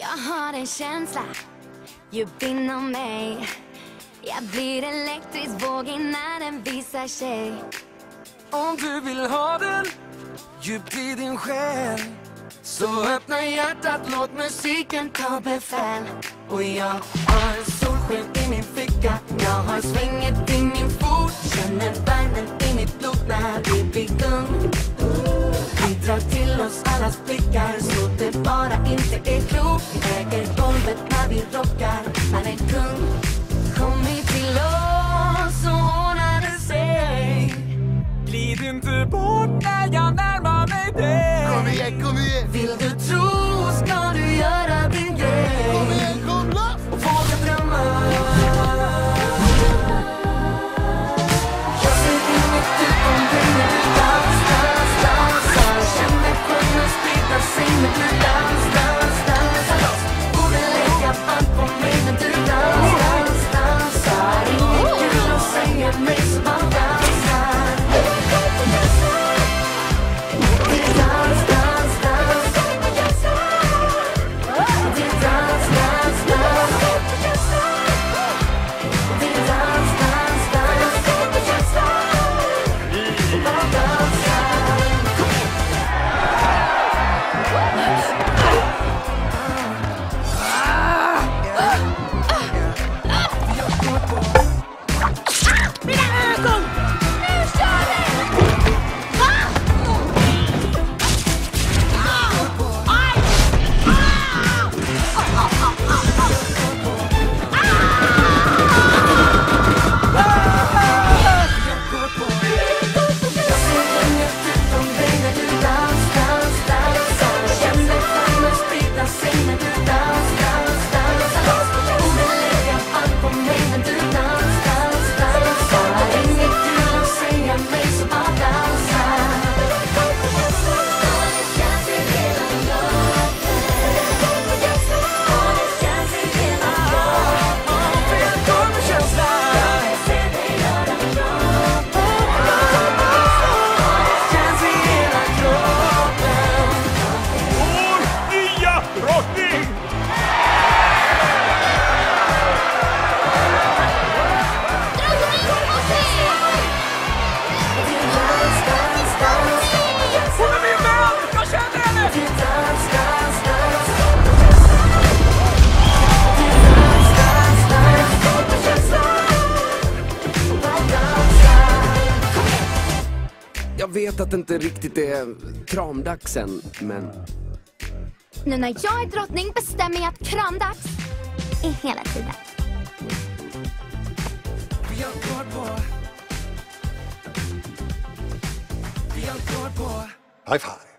Jag har en känsla. Djupt inom mig Jag blir elektrisk vågig när den visar sig. Om du vill ha den djupt i din själ. Så öppna hjärtat, låt musiken ta befäl. Och jag har solsken i min ficka. Jag har svängen golvet när vi rockar, han är kung Kom hit till oss så ordnar det sig Glid inte bort när jag närmar mig dig. Kom igen, kom igen! Jag vet att det inte riktigt är kramdags än, men Nu när jag är drottning bestämmer jag att kramdags är hela tiden. Vi har kvar på Vi har kvar på High five.